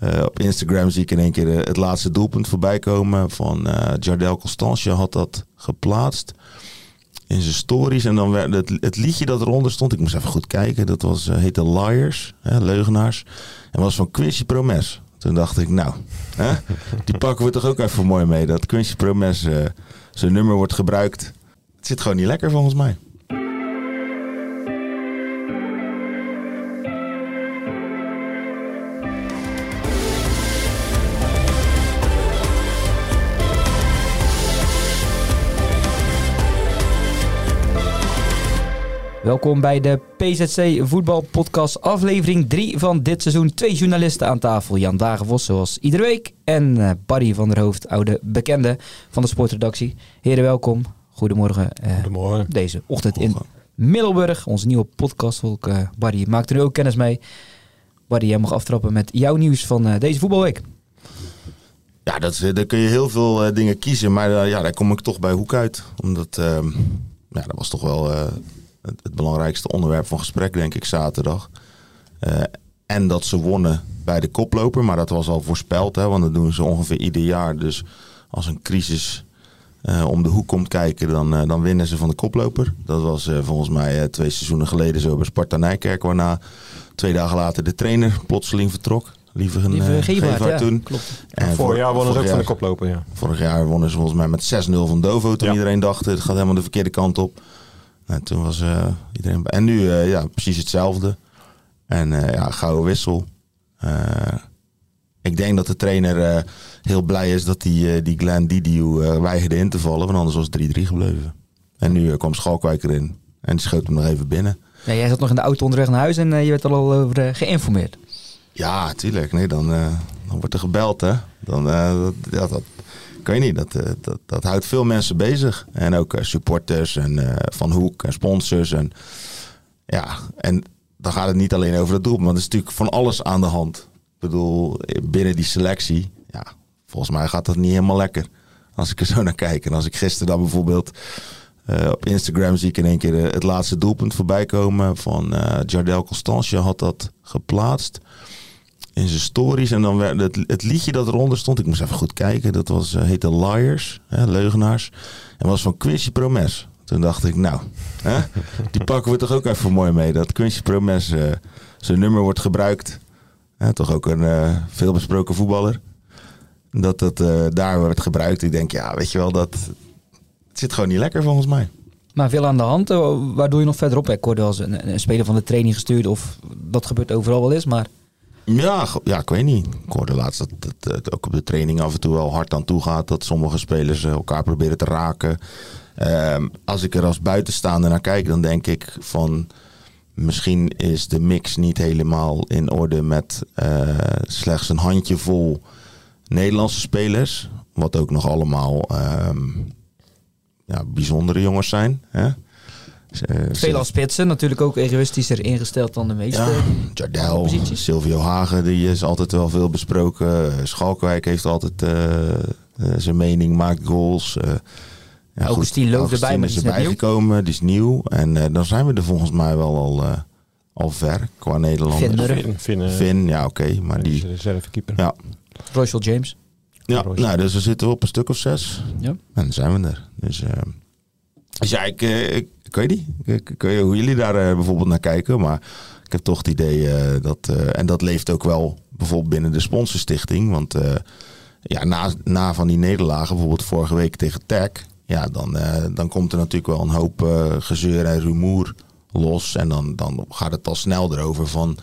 Eh, op Instagram zie ik in één keer het laatste doelpunt voorbij komen van uh, Jardel Constance had dat geplaatst in zijn stories. En dan werd het, het liedje dat eronder stond, ik moest even goed kijken, dat was, uh, heette Liars, hè, leugenaars. En was van Quincy Promes. Toen dacht ik, nou, hè, die pakken we toch ook even mooi mee. Dat Quincy Promes zijn nummer wordt gebruikt. Het zit gewoon niet lekker volgens mij. Welkom bij de PZC Voetbalpodcast, aflevering 3 van dit seizoen. Twee journalisten aan tafel. Jan Dagenvos, zoals iedere week. En uh, Barry van der Hoofd, oude bekende van de sportredactie. Heren, welkom. Goedemorgen. Uh, Goedemorgen. Deze ochtend in Middelburg, onze nieuwe podcast. Uh, Barry, maakt er nu ook kennis mee. Barry, jij mag aftrappen met jouw nieuws van deze voetbalweek. Ja, dat, daar kun je heel veel dingen kiezen. Maar ja, daar kom ik toch bij Hoek uit. Omdat, ehm, ja, dat was toch wel het, belangrijkste onderwerp van gesprek, denk ik, zaterdag. Uh, en dat ze wonnen bij de koploper, maar dat was al voorspeld, hè, want dat doen ze ongeveer ieder jaar. Dus als een crisis uh, om de hoek komt kijken, dan, uh, dan winnen ze van de koploper. Dat was volgens mij twee seizoenen geleden zo bij Sparta Nijkerk, waarna twee dagen later de trainer plotseling vertrok. Lieve een Lieve ja, toen. Klopt. En vorig jaar wonnen ze ook van de koploper, ja. Vorig jaar wonnen ze volgens mij met 6-0 van Dovo, toen iedereen dacht, het gaat helemaal de verkeerde kant op. En toen was uh, iedereen. En nu uh, ja, precies hetzelfde. En uh, ja, gouden wissel. ik denk dat de trainer heel blij is dat die, die Glenn Didiu weigerde in te vallen. Want anders was het 3-3 gebleven. En nu kwam Schalkwijk erin. En die schoot hem nog even binnen. Ja, jij zat nog in de auto onderweg naar huis en je werd er al over geïnformeerd. Ja, tuurlijk. Nee, dan, dan wordt er gebeld. Hè. Dan, dat, ja, dat, kan je niet. Dat, eh, dat, dat houdt veel mensen bezig. En ook eh, supporters en uh, Van Hoek en sponsors. En, ja, en dan gaat het niet alleen over het doel. Maar er is natuurlijk van alles aan de hand. Ik bedoel, binnen die selectie. Ja, volgens mij gaat dat niet helemaal lekker. Als ik er zo naar kijk. En als ik gisteren dan bijvoorbeeld... op Instagram zie ik in één keer het laatste doelpunt voorbij komen van Jardel Constance. had dat geplaatst in zijn stories. En dan werd het, het liedje dat eronder stond, ik moest even goed kijken, dat was, uh, heette Liars, hè, leugenaars. En was van Quincy Promes. Toen dacht ik, nou, hè, die pakken we toch ook even mooi mee. Dat Quincy Promes uh, zijn nummer wordt gebruikt. Hè, toch ook een uh, veelbesproken voetballer. Dat dat daar werd gebruikt. Ik denk, ja, weet je wel, dat het zit gewoon niet lekker volgens mij. Maar veel aan de hand. Waar doe je nog verder op? Ik hoorde als een, een speler van de training gestuurd. Of dat gebeurt overal wel eens. Maar ja, ja, ik weet niet. Ik hoorde laatst dat het, ook op de training af en toe wel hard aan toe gaat. Dat sommige spelers eh, elkaar proberen te raken. Ehm, als ik er als buitenstaander naar kijk, dan denk ik van... Misschien is de mix niet helemaal in orde met uh, slechts een handjevol Nederlandse spelers. Wat ook nog allemaal ehm, ja, bijzondere jongens zijn. Hè? Veel als spitsen, natuurlijk ook egoïstischer ingesteld dan de meeste. Ja, Jardel, Silvio Hagen, die is altijd wel veel besproken. Schalkwijk heeft altijd uh, zijn mening, maakt goals. Uh, ja, Augustine Loof erbij, maar die is erbij gekomen, die is nieuw. En dan zijn we er volgens mij wel al, al ver qua Nederlanders. Finn, Finn, ja oké, maar die... Reservekeeper. Ja. Royal James. Ja, nou, dus we zitten op een stuk of zes. Ja. En dan zijn we er. Dus, dus ja, ik, ik niet. Ik, weet hoe jullie daar uh, bijvoorbeeld naar kijken. Maar ik heb toch het idee uh, dat. Uh, en dat leeft ook wel bijvoorbeeld binnen de sponsorstichting. Want ja, na, na van die nederlagen, bijvoorbeeld vorige week tegen Tech. Ja, dan, dan komt er natuurlijk wel een hoop gezeur en rumoer los. En dan, dan gaat het al snel erover van.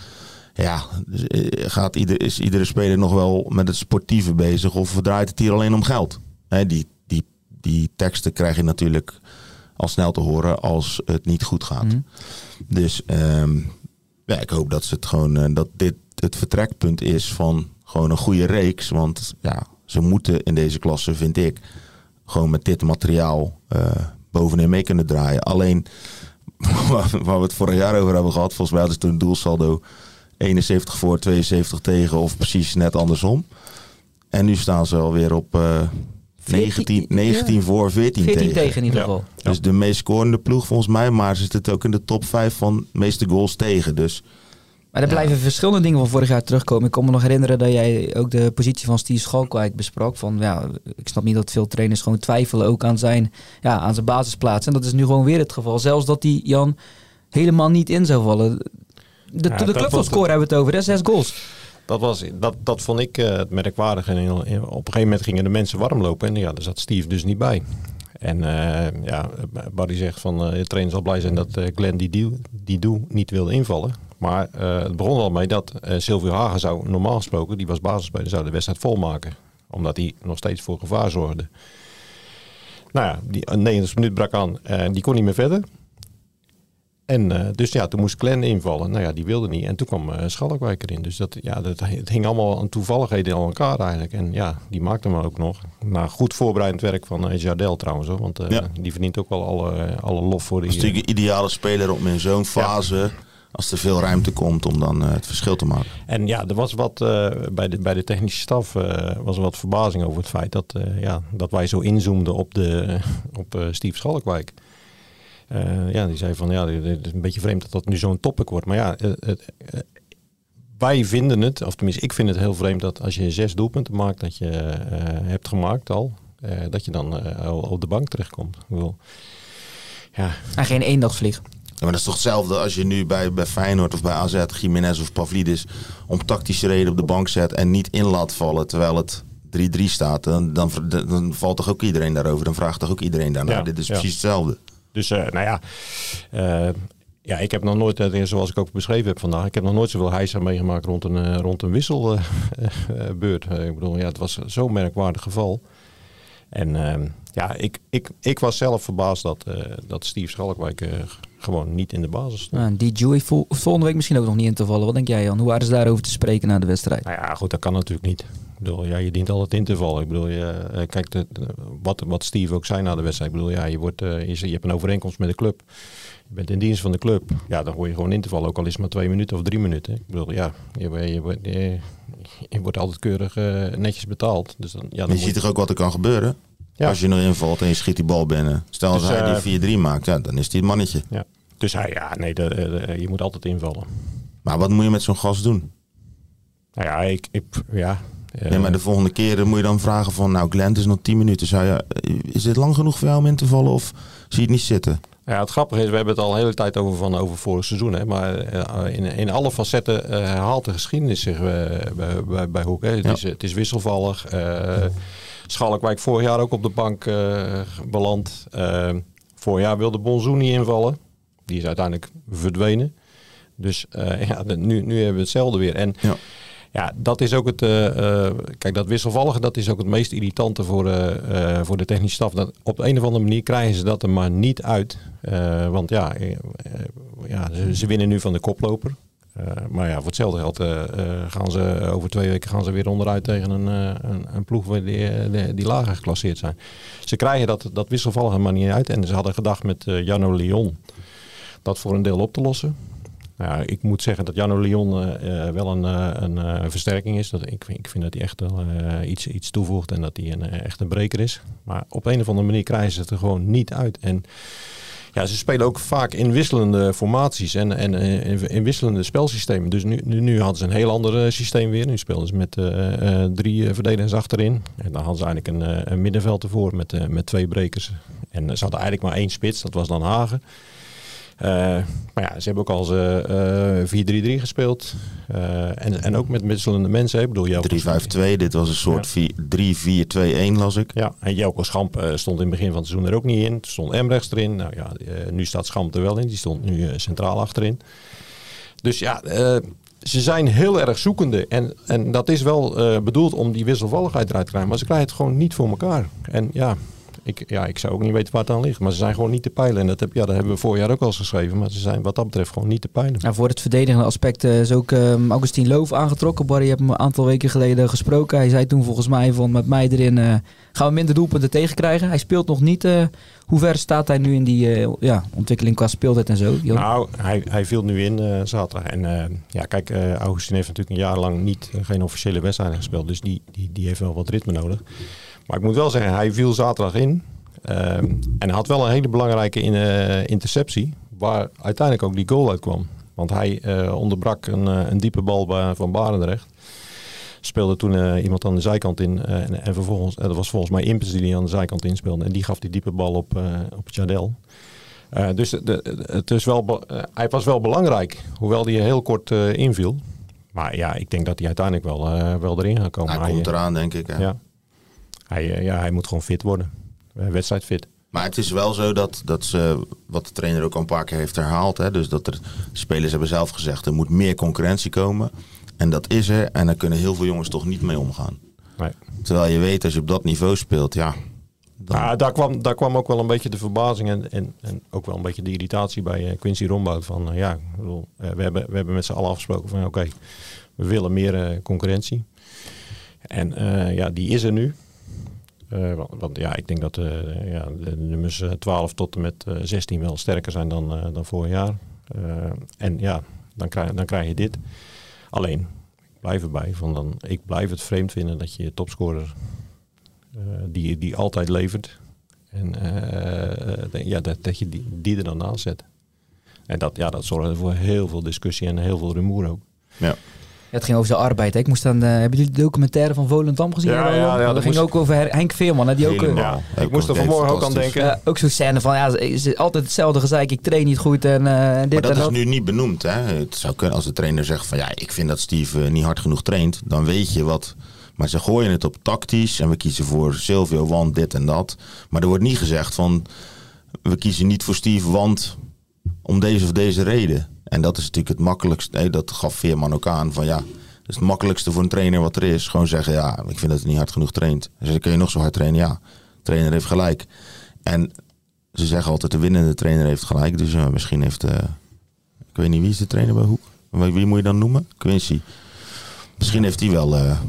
Ja, gaat ieder, is iedere speler nog wel met het sportieve bezig? Of draait het hier alleen om geld? Die, die, die teksten krijg je natuurlijk al snel te horen als het niet goed gaat. Mhm. Dus um, ja, ik hoop dat ze het gewoon uh, dat dit het vertrekpunt is van gewoon een goede reeks. Want ja, ze moeten in deze klasse, vind ik, gewoon met dit materiaal uh, bovenin mee kunnen draaien. Alleen waar, we het vorig jaar over hebben gehad, volgens mij hadden ze toen doelsaldo 71 voor, 72 tegen of precies net andersom. En nu staan ze alweer op uh, 19, 19 voor, 14, 14 tegen. in ieder geval. Dus de meest scorende ploeg volgens mij. Maar ze zitten ook in de top 5 van de meeste goals tegen. Dus Maar er blijven verschillende dingen van vorig jaar terugkomen. Ik kan me nog herinneren dat jij ook de positie van Steve Schalkwijk besprak. Van, ja, ik snap niet dat veel trainers gewoon twijfelen ook aan zijn, ja, aan zijn basisplaats. En dat is nu gewoon weer het geval. Zelfs dat die Jan helemaal niet in zou vallen. De, ja, de clubscore hebben we het over, hè? zes goals. Dat, was, dat, dat vond ik uh, het merkwaardig. En op een gegeven moment gingen de mensen warm lopen. En ja, daar zat Steve dus niet bij. En uh, ja, Barry zegt van uh, de trainer zal blij zijn dat Glenn die, die, die doe niet wilde invallen. Maar het begon al mee dat Silvio Hagen zou normaal gesproken, die was basisspeler, zou de wedstrijd volmaken. Omdat hij nog steeds voor gevaar zorgde. Nou ja, die 90 minuut brak aan en die kon niet meer verder. En uh, dus ja, toen moest Glenn invallen. Nou ja, die wilde niet. En toen kwam uh, Schalkwijk erin. Dus dat, ja, dat, het hing allemaal aan toevalligheden aan elkaar eigenlijk. En ja, die maakte hem ook nog. Na goed voorbereidend werk van uh, Jardel trouwens. Hoor, want ja. die verdient ook wel alle, alle lof voor die... Dat is natuurlijk een ideale speler om in zo'n fase... Als er veel ruimte komt om dan het verschil te maken. En ja, er was wat bij, de, bij de technische staf was er wat verbazing over het feit dat, ja, dat wij zo inzoomden op, de, op Steve Schalkwijk. Uh, ja, die zei van ja, het is een beetje vreemd dat dat nu zo'n topic wordt. Maar ja, het, uh, wij vinden het, of tenminste ik vind het heel vreemd dat als je zes doelpunten maakt dat je uh, hebt gemaakt al, dat je dan al op de bank terechtkomt. Ik bedoel, ja. En geen eendagsvlieg. Ja, maar dat is toch hetzelfde als je nu bij, bij Feyenoord of bij AZ Jiménez of Pavlidis om tactische reden op de bank zet en niet in laat vallen terwijl het 3-3 staat. Dan, dan, dan, valt toch ook iedereen daarover. Dan vraagt toch ook iedereen daarnaar. Dit is precies hetzelfde. Dus uh, nou ja, uh, ja, ik heb nog nooit, uh, zoals ik ook beschreven heb vandaag, ik heb nog nooit zoveel heisa meegemaakt rond een, rond een wisselbeurt. ik bedoel, ja, het was zo'n merkwaardig geval. En ehm, ja, ik, ik, ik was zelf verbaasd dat, dat Steve Schalkwijk gewoon niet in de basis stond. Ja, die Joey volgende week misschien ook nog niet in te vallen. Wat denk jij Jan? Hoe waren ze daarover te spreken na de wedstrijd? Nou ja, goed, dat kan natuurlijk niet. Ik bedoel, ja, je dient altijd in te vallen. Ik bedoel, je, uh, kijk, de, wat, wat Steve ook zei na de wedstrijd. Ik bedoel, ja, je, wordt, uh, je, je hebt een overeenkomst met de club. Je bent in dienst van de club. Ja, dan hoor je gewoon in te vallen. Ook al is het maar twee minuten of drie minuten. Ik bedoel, ja, je, je, je, je wordt altijd keurig uh, netjes betaald. Dus dan, ja, dan je ziet toch ook wat er kan gebeuren? Ja. Als je erin valt en je schiet die bal binnen. Stel dus, als hij die 4-3 maakt, ja, dan is hij het mannetje. Ja. Dus hij, ja, nee, de, de, je moet altijd invallen. Maar wat moet je met zo'n gast doen? Nou ja, ik, ik ja, ja, maar de volgende keer moet je dan vragen van, nou Glenn, het is nog 10 minuten. Zou je, is dit lang genoeg voor jou om in te vallen of zie je het niet zitten? Ja, het grappige is, we hebben het al een hele tijd over van over vorig seizoen. Hè, maar uh, in, in alle facetten uh, herhaalt de geschiedenis zich uh, bij, bij, bij Hoek. Hè. Het, ja. is, het is wisselvallig. Schalkwijk vorig jaar ook op de bank beland. vorig jaar wilde Bonzoen niet invallen. Die is uiteindelijk verdwenen. Dus ja, nu, nu hebben we hetzelfde weer. En ja. Ja, dat is ook het. Uh, kijk, dat wisselvallige, dat is ook het meest irritante voor, uh, voor de technische staf. Dat op een of andere manier krijgen ze dat er maar niet uit. want ja, ja ze, winnen nu van de koploper. maar ja, voor hetzelfde geld gaan ze over twee weken gaan ze weer onderuit tegen een, een, een ploeg die, die, die, lager geclasseerd zijn. Ze krijgen dat, dat wisselvallige maar niet uit. En ze hadden gedacht met Jano Leon dat voor een deel op te lossen. Nou, ik moet zeggen dat Jano Leon uh, wel een, uh, een versterking is. Dat, ik, ik vind dat hij echt wel iets, iets toevoegt en dat hij een, echt een breker is. Maar op een of andere manier krijgen ze het er gewoon niet uit. En ja, ze spelen ook vaak in wisselende formaties en, en in, wisselende spelsystemen. Dus nu, nu, nu, hadden ze een heel ander systeem weer. Nu speelden ze met drie verdedigers achterin. En dan hadden ze eigenlijk een, een middenveld ervoor met, met twee brekers. En ze hadden eigenlijk maar één spits, dat was dan Hagen. Uh, maar ja, ze hebben ook al ze uh, 4-3-3 gespeeld. Uh, en, en ook met wisselende mensen. Ik bedoel, 3-5-2, dit was een soort ja. 3-4-2-1 las ik. Ja, en Jelko Schamp uh, stond in het begin van het seizoen er ook niet in. Er stond Emrechts erin. Nou ja, nu staat Schamp er wel in. Die stond nu centraal achterin. Dus ja, ze zijn heel erg zoekende. En, en dat is wel bedoeld om die wisselvalligheid eruit te krijgen. Maar ze krijgen het gewoon niet voor elkaar. En ja, ik, ja, ik zou ook niet weten waar het aan ligt. Maar ze zijn gewoon niet te peilen. En dat, heb, ja, dat hebben we vorig jaar ook al eens geschreven. Maar ze zijn wat dat betreft gewoon niet te peilen. Ja, voor het verdedigende aspect uh, is ook uh, Augustine Loof aangetrokken. Barry heb hem een aantal weken geleden gesproken. Hij zei toen volgens mij van met mij erin uh, gaan we minder doelpunten tegenkrijgen. Hij speelt nog niet. Eh, hoe ver staat hij nu in die ja, ontwikkeling qua speeltijd en zo? Nou, hij, hij viel nu in zaterdag. En ja, kijk, Augustine heeft natuurlijk een jaar lang niet, geen officiële wedstrijden gespeeld. Dus die, die, die heeft wel wat ritme nodig. Maar ik moet wel zeggen, hij viel zaterdag in. Um, en had wel een hele belangrijke in, uh, interceptie. Waar uiteindelijk ook die goal uitkwam. Want hij onderbrak een, een diepe bal van Barendrecht speelde toen iemand aan de zijkant in. en, en, vervolgens, dat was volgens mij Impens die aan de zijkant inspeelde. En die gaf die diepe bal op, op Jadel. dus de, het is wel, hij was wel belangrijk, hoewel hij heel kort inviel. Maar ja, ik denk dat hij uiteindelijk wel, wel erin gaat komen. Hij komt eraan, denk ik. Hè? Ja. Hij, ja, hij moet gewoon fit worden. wedstrijdfit. Maar het is wel zo dat, dat ze, wat de trainer ook al een paar keer heeft herhaald. Hè, dus dat er, de spelers hebben zelf gezegd, er moet meer concurrentie komen. En dat is er. En daar kunnen heel veel jongens toch niet mee omgaan. Nee. Terwijl je weet, als je op dat niveau speelt, ja. Dan... daar, kwam, daar kwam ook wel een beetje de verbazing en, en, en ook wel een beetje de irritatie bij uh, Quincy Rombout. Van uh, ja, bedoel, uh, we, hebben, we hebben met z'n allen afgesproken van oké, we willen meer concurrentie. En ja, die is er nu. Uh, want, ja, ik denk dat uh, ja, de nummers 12 tot en met 16 wel sterker zijn dan, dan vorig jaar. en ja, dan krijg, dan krijg je dit. Alleen, ik blijf erbij. Van dan, ik blijf het vreemd vinden dat je topscorer, die, die altijd levert, en ja, dat, dat je die, die er dan naast zet. En dat, ja, dat zorgde voor heel veel discussie en heel veel rumoer ook. Ja het ging over zijn arbeid. Ik moest dan, uh, hebben jullie de documentaire van Volendam gezien? Ja, ja, ja, dat, ging ook over Henk Veerman. Hè, die ook, ja, ik moest er vanmorgen ook aan denken. ook zo'n scène van, ja, is altijd hetzelfde gezeik. Ik train niet goed en uh, dit Maar dat en is nu niet benoemd. Hè? Het zou kunnen als de trainer zegt van, ja, ik vind dat Steve niet hard genoeg traint. Dan weet je wat... Maar ze gooien het op tactisch en we kiezen voor Silvio, want dit en dat. Maar er wordt niet gezegd van, we kiezen niet voor Steve, want om deze of deze reden. En dat is natuurlijk het makkelijkste. Nee, dat gaf Veerman ook aan. Van ja, dat is het makkelijkste voor een trainer wat er is. Gewoon zeggen, ja, ik vind dat hij niet hard genoeg traint. Dus dan kun je nog zo hard trainen. Ja, de trainer heeft gelijk. En ze zeggen altijd, de winnende trainer heeft gelijk. Dus uh, misschien heeft, uh, ik weet niet wie is de trainer bij Hoek. Wie moet je dan noemen? Quincy. Misschien heeft hij wel uh,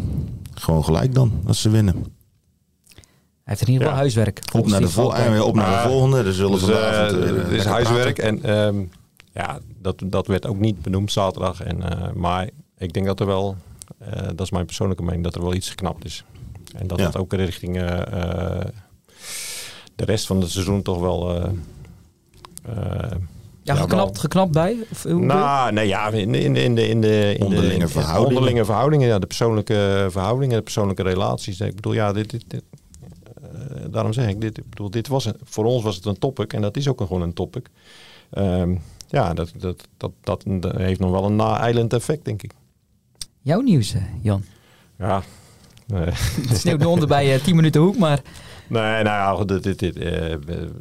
gewoon gelijk dan, als ze winnen. Hij heeft in ieder geval ja. huiswerk. Op naar, de, vol op naar de volgende. Er zullen dus, vanavond, is huiswerk. En um, ja, dat, dat werd ook niet benoemd zaterdag. En, uh, maar ik denk dat er wel, uh, dat is mijn persoonlijke mening, dat er wel iets geknapt is. En dat ja. het ook richting uh, de rest van het seizoen toch wel... ja, geknapt, geknapt bij? Of, nou, nee, ja, in, in, in de, in de, in onderlinge de, verhoudingen. Onderlinge verhoudingen, ja, de persoonlijke verhoudingen, de persoonlijke relaties. Ik bedoel, ja, dit, dit, dit daarom zeg ik, dit, ik bedoel, dit was een, voor ons was het een topic en dat is ook gewoon een topic. Um, ja, dat, dat, dat, dat, heeft nog wel een na-eilend effect, denk ik. Jouw nieuws, eh, Jan? Ja. Het sneeuwt onder bij uh, eh, 10 minuten hoek, maar... Nee, nou ja, dit, dit, dit, uh,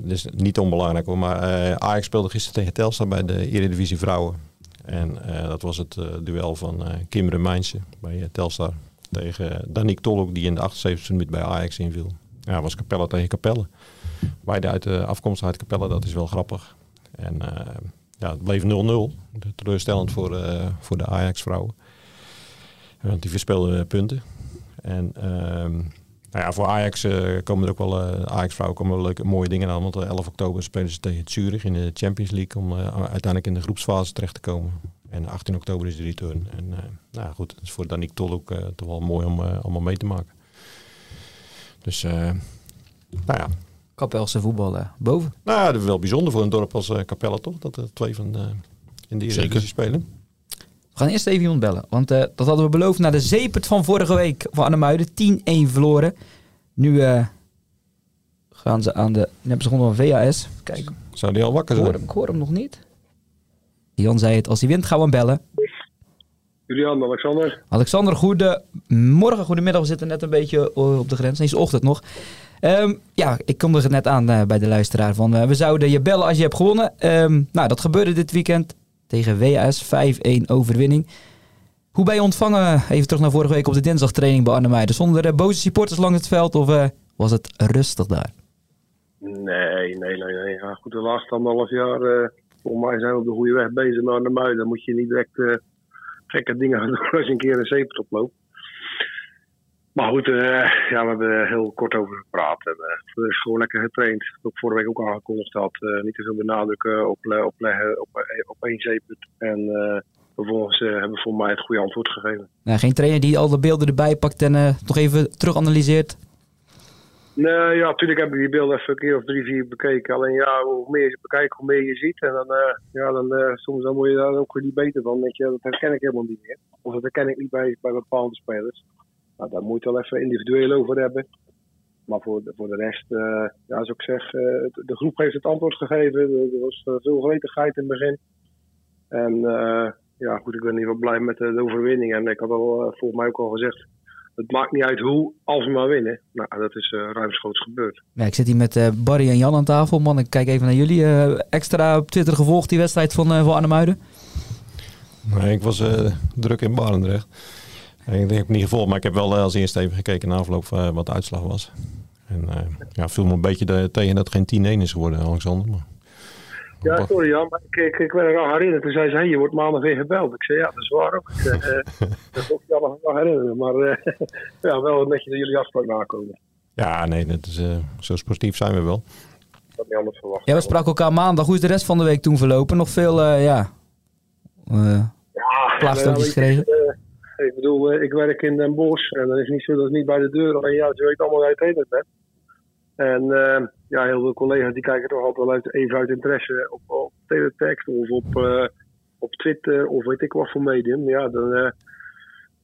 is niet onbelangrijk hoor. Maar uh, Ajax speelde gisteren tegen Telstar bij de Eredivisie Vrouwen. En dat was het duel van Kim Remijnse bij Telstar tegen Danique Tolok, die in de 78e minuut bij Ajax inviel. Ja, was Capelle tegen Capelle. Beide uit de afkomst uit Capelle, dat is wel grappig. En ja, het bleef 0-0. Teleurstellend voor, uh, voor de Ajax-vrouwen. Want die verspeelden punten. En uh, nou ja, voor Ajax uh, komen er ook wel, Ajax-vrouwen komen wel leuke, mooie dingen aan. Want 11 oktober spelen ze tegen Zurich in de Champions League om uiteindelijk in de groepsfase terecht te komen. En 18 oktober is de return. En nou goed, het is voor Danique Tol ook toch wel mooi om allemaal mee te maken. Dus nou ja, Kapelse voetballen boven. Nou ja, dat is wel bijzonder voor een dorp als uh, Capelle toch? Dat er twee van uh, in de Eredivisie spelen. We gaan eerst even iemand bellen. Want uh, dat hadden we beloofd na de zeepert van vorige week van Annemuiden. 10-1 verloren. Nu gaan ze aan de... Nu hebben ze gewoon een VHS. Kijk. Zou die al wakker zijn? Ik hoor hem nog niet. Jan zei het. Als hij wint gaan we hem bellen. Julian, Alexander. Alexander, goedemorgen, goedemiddag. We zitten net een beetje op de grens. Nee, is ochtend nog. Um, ja, ik kom er net aan uh, bij de luisteraar van uh, we zouden je bellen als je hebt gewonnen. Um, nou, dat gebeurde dit weekend tegen WAS 5-1 overwinning. Hoe ben je ontvangen, even terug naar vorige week op de dinsdagtraining bij Arnhem Zonder uh, boze supporters langs het veld of was het rustig daar? Nee, nee, nee. nee. Goed, de laatste anderhalf jaar, volgens mij zijn we op de goede weg bezig met Arnhem Dan moet je niet direct gekke dingen gaan doen als je een keer een zeep oploopt. Maar goed, uh, ja, we hebben heel kort over gepraat. En, uh, is gewoon lekker getraind. Dat ik vorige week ook aangekondigd had. Uh, niet te veel benadrukken op, opleggen op, op één zeeput. En vervolgens hebben we voor mij het goede antwoord gegeven. Nou, geen trainer die al de beelden erbij pakt en nog even terug analyseert? Nee, ja, natuurlijk heb ik die beelden even een keer of drie, vier bekeken. Alleen ja, hoe meer je bekijkt, hoe meer je ziet. En dan, ja, dan soms dan word je daar ook niet beter van. Weet je, dat herken ik helemaal niet meer. Of dat herken ik niet bij, bij bepaalde spelers. Nou, daar moet je wel even individueel over hebben. Maar voor de, voor de rest, uh, ja, zoals ik zeg, de groep heeft het antwoord gegeven. Er was veel gretigheid in het begin. En ja, goed, ik ben in ieder geval blij met de, de overwinning. En ik had al volgens mij ook al gezegd het maakt niet uit hoe, als we maar winnen. Nou, dat is uh, ruimschoots gebeurd. Ja, ik zit hier met uh, Barry en Jan aan tafel. Man, ik kijk even naar jullie. Uh, extra op Twitter gevolgd die wedstrijd van, van Arnhemuiden? Nee, ik was druk in Barendrecht. Ik heb niet gevolgd, maar ik heb wel als eerste even gekeken na afloop wat de uitslag was. En ja, viel me een beetje de, tegen dat het geen 10-1 is geworden, Alexander. Maar... Ja, sorry Jan, maar ik, ik, ik ben er al herinnerd. Toen zei ze, hey, je wordt maandag weer gebeld. Ik zei, ja, dat is waar ook. uh, dat moet ik allemaal nog herinneren. Maar uh, ja, wel netjes dat jullie afspraak nakomen. Ja, nee, dat is, uh, zo sportief zijn we wel. Dat had niet anders verwacht. Ja, we spraken elkaar maandag. Hoe is de rest van de week toen verlopen? Nog veel, ja... ja, plaagstootjes gekregen? Ik bedoel, ik werk in Den Bosch. En dan is niet zo dat het niet bij de deur. Alleen ja, je weet allemaal uit het bent. En uh, ja, heel veel collega's die kijken toch altijd wel even uit interesse op, op teletext of op, uh, op Twitter of weet ik wat voor medium. Ja, dan,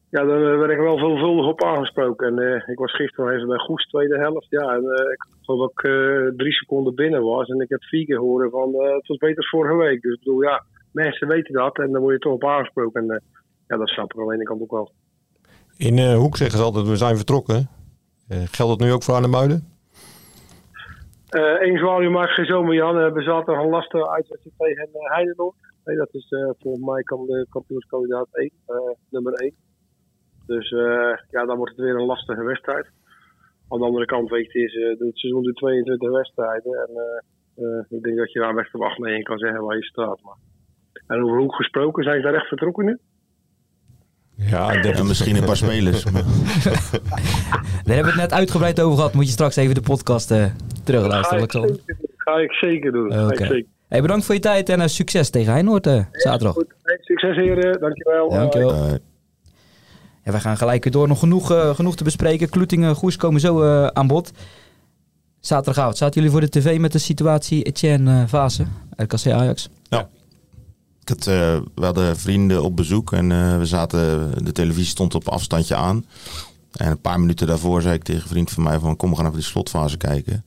ja, dan werd ik wel veelvuldig op aangesproken. En ik was gisteren even bij Goes, tweede helft. Ja, en ik geloof dat ik drie seconden binnen was. En ik heb vier keer horen van het was beter vorige week. Dus ik bedoel, ja, mensen weten dat en dan word je toch op aangesproken. En ja, dat snap ik aan de ene kant ook wel. In Hoek zeggen ze altijd, we zijn vertrokken. geldt dat nu ook voor Arnhem-Muiden? Eén uh, zwaluw maakt geen zomer, Jan. Uh, we zaten een lastige uitwedstrijd tegen uh, Heidenoord. Nee, dat is uh, volgens mij kan de kampioenskandidaat 1, nummer 1. Dus ja, dan wordt het weer een lastige wedstrijd. Aan de andere kant, weet je, is, het seizoen de 22 wedstrijden. En ik denk dat je daar best op 8 9 kan zeggen waar je staat. Maar. En over hoe gesproken, zijn ze daar echt vertrokken nu? Ja, en misschien een paar spelers. Daar hebben we het net uitgebreid over gehad. Moet je straks even de podcast uh, terugluisteren. Ga ik, ga ik zeker doen. Oké. Okay. Hey, bedankt voor je tijd en uh, succes tegen Heinoord uh, zaterdag. Goed. Hey, succes heren, dankjewel. Dankjewel. Uh, ja, we gaan gelijk door. Nog genoeg, genoeg te bespreken. Kloetingen, Goes komen zo aan bod. Zaterdagavond, zaten jullie voor de tv met de situatie Etienne Vase, RKC Ajax? Ja. Ik had, uh, we hadden vrienden op bezoek en uh, we zaten, de televisie stond op afstandje aan. En een paar minuten daarvoor zei ik tegen een vriend van mij van kom we gaan even die slotfase kijken.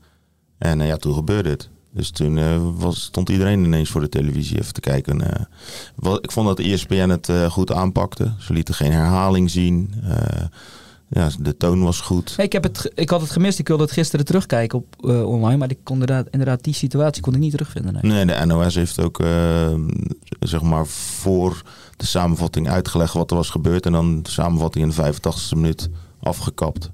En uh, ja, toen gebeurde het. Dus toen was, stond iedereen ineens voor de televisie even te kijken. Wat, ik vond dat ESPN het goed aanpakte. Ze lieten geen herhaling zien ja, de toon was goed. ik, heb het, ik had het gemist. Ik wilde het gisteren terugkijken op uh, online. Maar ik kon inderdaad, inderdaad die situatie kon ik niet terugvinden. Nee, nee de NOS heeft ook uh, zeg maar voor de samenvatting uitgelegd wat er was gebeurd. En dan de samenvatting in de 85e minuut afgekapt.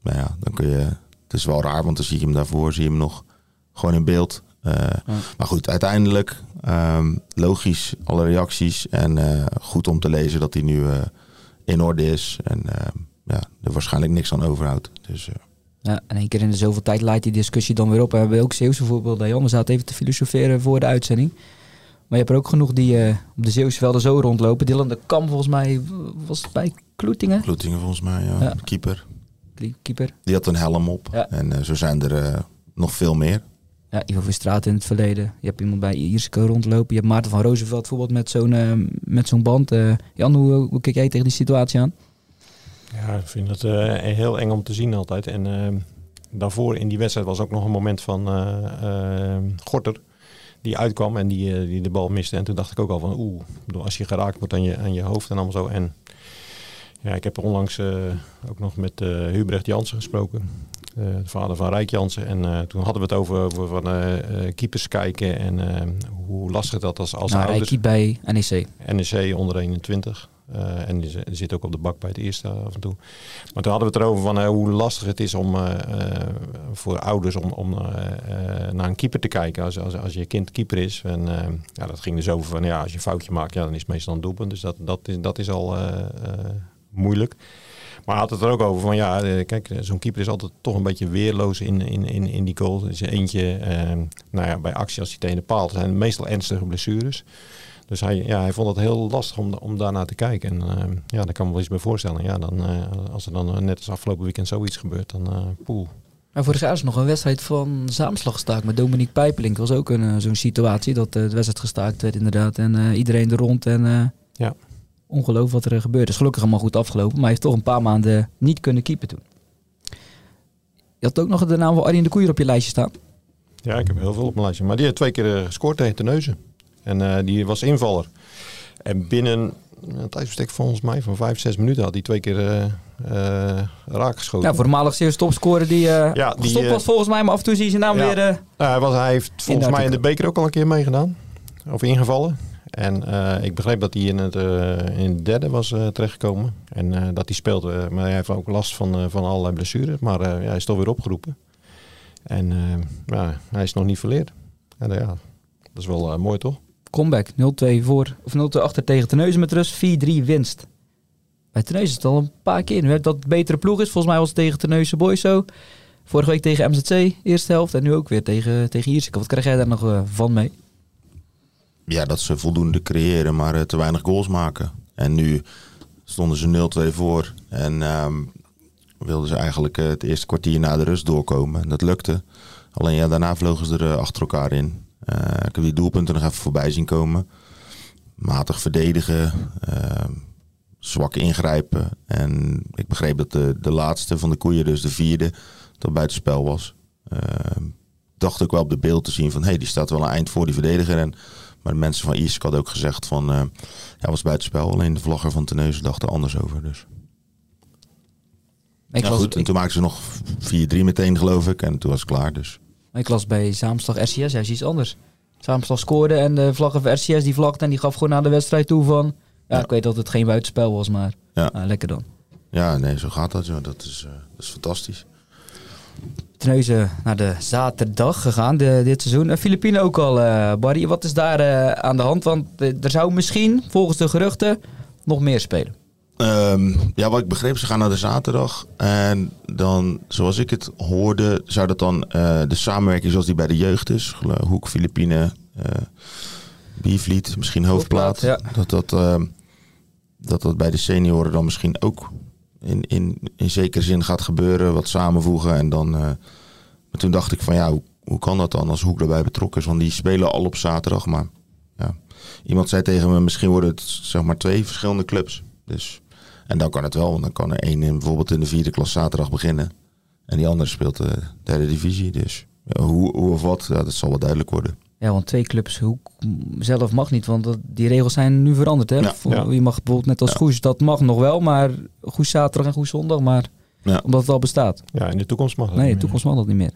Maar ja, dan kun je... Het is wel raar, want dan zie je hem daarvoor. Zie je hem nog gewoon in beeld. Uh, ja. Maar goed, uiteindelijk um, logisch alle reacties. En goed om te lezen dat hij nu in orde is. En ehm, ja, er waarschijnlijk niks aan overhoudt. Dus, uh. Ja, en één keer in de zoveel tijd leidt die discussie dan weer op. We hebben ook Zeeuwse voorbeelden. Jan, we zaten even te filosoferen voor de uitzending. Maar je hebt er ook genoeg die uh, op de Zeeuwse velden zo rondlopen. Dylan de Kam volgens mij, was het bij Kloetingen? Kloetingen volgens mij, ja. ja. Keeper. Keeper. Die had een helm op. Ja. En uh, zo zijn er nog veel meer. Ja, Ivo Verstraat in het verleden. Je hebt iemand bij Iersko rondlopen. Je hebt Maarten van Roosevelt bijvoorbeeld met zo'n met zo'n band. Jan, hoe, hoe kijk jij tegen die situatie aan? Ja, ik vind het uh, heel eng om te zien altijd. En uh, daarvoor in die wedstrijd was ook nog een moment van uh, Gorter. Die uitkwam en die, die de bal miste. En toen dacht ik ook al van oeh, als je geraakt wordt aan je, aan je hoofd en allemaal zo. En ja, ik heb onlangs ook nog met Hubrecht Jansen gesproken. de vader van Rijk Jansen. En toen hadden we het over, over van keepers kijken en hoe lastig dat als, als nou, ouders... Hij bij NEC. NEC onder 21. Uh, en die zit ook op de bak bij het eerste af en toe. Maar toen hadden we het erover van uh, hoe lastig het is om uh, voor ouders om, om naar een keeper te kijken als, als, als je kind keeper is. En ja, dat ging dus over van ja, als je een foutje maakt, ja, dan is het meestal een doelpunt. Dus dat, dat, is, dat is al moeilijk. Maar had het er ook over van ja, kijk, zo'n keeper is altijd toch een beetje weerloos in, in, in, in die goal. Is eentje, nou ja, bij actie als hij tegen de paal zijn meestal ernstige blessures. Dus hij, ja, hij vond het heel lastig om, om daarnaar te kijken. En uh, ja, daar kan me wel eens bij voorstellen. Ja, dan, uh, als er dan net als afgelopen weekend zoiets gebeurt, dan uh, poel. Maar vorig jaar is nog een wedstrijd van Zaamslag gestaakt met Dominique Pijpelink. was ook een, zo'n situatie dat de wedstrijd gestaakt werd inderdaad. En iedereen er rond en ja. ongelooflijk wat er gebeurde. is gelukkig allemaal goed afgelopen, maar hij heeft toch een paar maanden niet kunnen keepen toen. Je had ook nog de naam van Arjen de Koeier op je lijstje staan. Ja, ik heb heel veel op mijn lijstje. Maar die heeft twee keer gescoord tegen Teneuzen. En die was invaller. En binnen een tijdsbestek volgens mij van vijf, zes minuten had hij twee keer uh, uh, raak geschoten. Ja, voormalig zeer topscorer die, uh, ja, die gestopt was volgens mij, maar af en toe zie je zijn naam weer... Hij, was, hij heeft volgens mij in de beker ook al een keer meegedaan. Of ingevallen. En ik begreep dat hij in het, in het derde was terechtgekomen. En dat hij speelde. maar hij heeft ook last van, van allerlei blessures. Maar hij is toch weer opgeroepen. En ja, hij is nog niet verleerd. En ja, dat is wel mooi toch? Comeback. 0-2 voor, of 0-2 achter tegen Teneuzen met rust. 4-3 winst. Bij Teneuzen is het al een paar keer. Nu dat betere ploeg is. Volgens mij was het tegen Teneuzen Boys zo. Vorige week tegen MZC, eerste helft. En nu ook weer tegen, tegen. Wat krijg jij daar nog uh, van mee? Ja, dat ze voldoende creëren, maar uh, te weinig goals maken. En nu stonden ze 0-2 voor. En um, wilden ze eigenlijk uh, het eerste kwartier na de rust doorkomen. Dat lukte. Alleen ja, daarna vlogen ze er achter elkaar in. Eh, ik heb die doelpunten nog even voorbij zien komen. Matig verdedigen, eh, zwak ingrijpen. En ik begreep dat de, de laatste van de koeien, dus de vierde, dat buitenspel was. Uh, dacht ook wel op de beeld te zien van, hé, hey, die staat wel een eind voor die verdediger. En, maar de mensen van Iersk hadden ook gezegd van, uh, ja, was buitenspel. Alleen de vlagger van Teneuzen dacht er anders over. Dus. Ik goed, en toen maakten ze nog 4-3 meteen, geloof ik. En toen was het klaar, dus. Ik las bij Zaamslag RCS, hij is iets anders. Zaamslag scoorde en de vlaggen van RCS die vlagde en die gaf gewoon na de wedstrijd toe van... Ja, ik weet dat het geen buitenspel was, maar ja. Nou, lekker dan. Ja, nee, zo gaat dat. Zo. Dat, is, uh, dat is fantastisch. Teneuzen naar de zaterdag gegaan de, dit seizoen. Filipine ook al, uh, Barry. Wat is daar uh, aan de hand? Want er zou misschien, volgens de geruchten, nog meer spelen. Um, ja, wat ik begreep, ze gaan naar de zaterdag. En dan, zoals ik het hoorde, zou dat dan uh, de samenwerking zoals die bij de jeugd is. Hoek, Filipine, uh, Biervliet, misschien Hoofdplaat. ja. dat, dat, uh, dat dat bij de senioren dan misschien ook in, in, in zekere zin gaat gebeuren. Wat samenvoegen. En dan, maar toen dacht ik van ja, hoe, hoe kan dat dan als Hoek erbij betrokken is? Want die spelen al op zaterdag. Maar ja, iemand zei tegen me, misschien worden het zeg maar twee verschillende clubs. Dus en dan kan het wel, want dan kan er één in, bijvoorbeeld in de vierde klas zaterdag beginnen. En die andere speelt de derde divisie. Dus hoe, hoe of wat, ja, dat zal wel duidelijk worden. Ja, want twee clubs hoe, zelf mag niet, want dat, die regels zijn nu veranderd. Hè? Ja, Je mag bijvoorbeeld net als ja. Goes, dat mag nog wel, maar Goes zaterdag en Goes zondag, maar omdat het al bestaat. Ja, in de toekomst mag dat Nee, in de toekomst mag dat niet meer.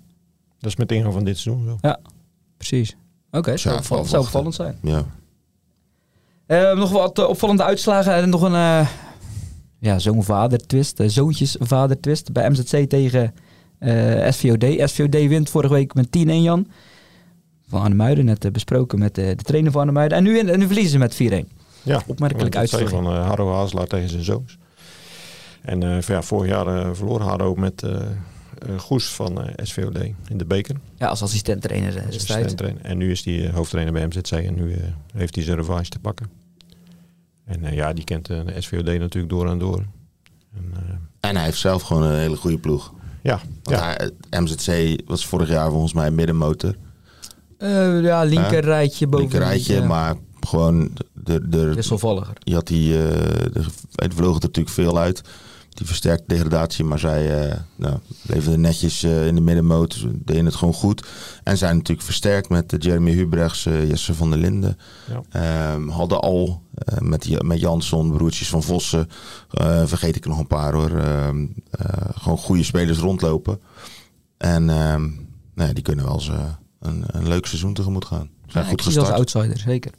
Dat is met ingang van dit seizoen zo. Ja, precies. Oké, okay, zou, zou opvallend zijn. Ja. Uh, nog wat uh, opvallende uitslagen en nog een uh, ja, zoon-vader twist, uh, zoontjes-vader twist bij MZC tegen uh, SVOD. SVOD wint vorige week met 10-1 Jan. Van Arnhemuiden, net uh, besproken met de trainer van Arnhemuiden. En nu, en nu verliezen ze met 4-1. Ja, opmerkelijk uitslag. van uh, Harro Hazelaar tegen zijn zoons. En ja, vorig jaar verloor Harro met Goes van SVOD in de beker. Ja, als assistent-trainer. Assistent en nu is hij hoofdtrainer bij MZC en nu heeft hij zijn revanche te pakken. En eh, ja, die kent de SVOD natuurlijk door en door. En, uh, en, hij heeft zelf gewoon een hele goede ploeg. Ja. Want ja. Hij, MZC was vorig jaar volgens mij middenmotor. Uh, ja, linker rijtje boven. Linker rijtje, maar gewoon... De, de, Wisselvalliger. Je had die... Uh, de, het vloog er natuurlijk veel uit die versterkte degradatie. Maar zij uh, nou, netjes uh, in de middenmoot. Deden het gewoon goed. En zijn natuurlijk versterkt met uh, Jeremy Hubrechts, Jesse van der Linden. Ja. Um, hadden al met, met Jansson, broertjes van Vossen. vergeet ik er nog een paar hoor. Ehm, gewoon goede spelers rondlopen. En um, nou ja, die kunnen wel eens een, een leuk seizoen tegemoet gaan. Zijn ja, goed gestart. als outsider, zeker.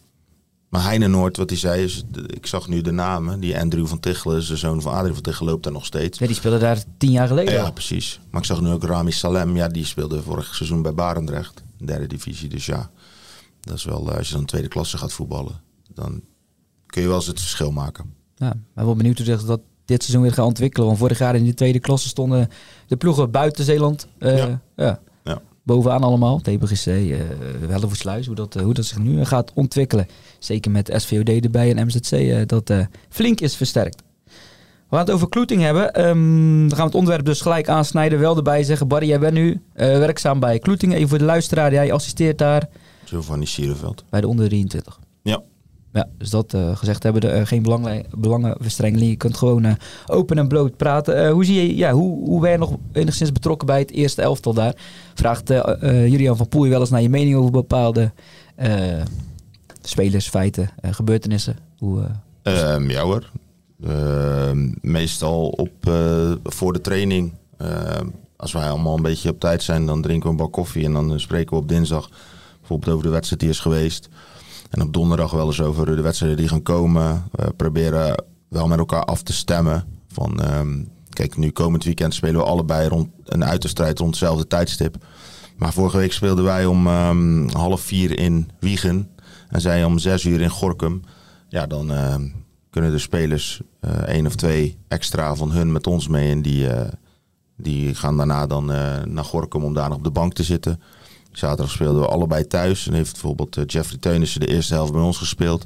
Maar Heine Noord, wat hij zei, is, ik zag nu de namen. Die Andrew van Tichelen, de zoon van Adrie van Tichelen, loopt daar nog steeds. Ja, die speelde daar tien jaar geleden. Ja, precies. Maar ik zag nu ook Rami Salem. Ja, die speelde vorig seizoen bij Barendrecht, derde divisie. Dus ja, dat is wel, eh, als je dan tweede klasse gaat voetballen, dan kun je wel eens het verschil maken. Ja, maar wel benieuwd hoe zich dat dit seizoen weer gaat ontwikkelen. Want vorig jaar in de tweede klasse stonden de ploegen buiten Zeeland. Uh, ja. ja bovenaan allemaal. TBGC, uh, Hellevoetsluis, hoe dat, uh, hoe dat zich nu gaat ontwikkelen. Zeker met SVOD erbij en MZC, dat flink is versterkt. We gaan het over Kloeting hebben. Um, dan gaan we het onderwerp dus gelijk aansnijden. Wel erbij zeggen, Barry, jij bent nu uh, werkzaam bij Kloeting. Even voor de luisteraar, jij assisteert daar. Giovanni Sierenveld. Bij de onder 23. Ja. Dus dat uh, gezegd hebben, er uh, geen belang, belangenverstrengeling. Je kunt gewoon uh, open en bloot praten. hoe, zie je, ja, hoe, hoe ben je nog enigszins betrokken bij het eerste elftal daar? Vraagt Julian van Poel wel eens naar je mening over bepaalde spelers, feiten, gebeurtenissen? Hoe, um, ja hoor, Ehm, meestal op, eh, voor de training. Ehm, als wij allemaal een beetje op tijd zijn, dan drinken we een bak koffie. En dan eh, spreken we op dinsdag bijvoorbeeld over de wedstrijd die is geweest. En op donderdag wel eens over de wedstrijden die gaan komen. We proberen wel met elkaar af te stemmen. Van, ehm, kijk, nu komend weekend spelen we allebei rond een uiterstrijd rond hetzelfde tijdstip. Maar vorige week speelden wij om half vier in Wiegen. En zij om zes uur in Gorkum. Ja, dan kunnen de spelers uh, één of twee extra van hun met ons mee. En die, uh, die gaan daarna dan uh, naar Gorkum om daar nog op de bank te zitten. Zaterdag speelden we allebei thuis. En heeft bijvoorbeeld Jeffrey Teunissen de eerste helft bij ons gespeeld.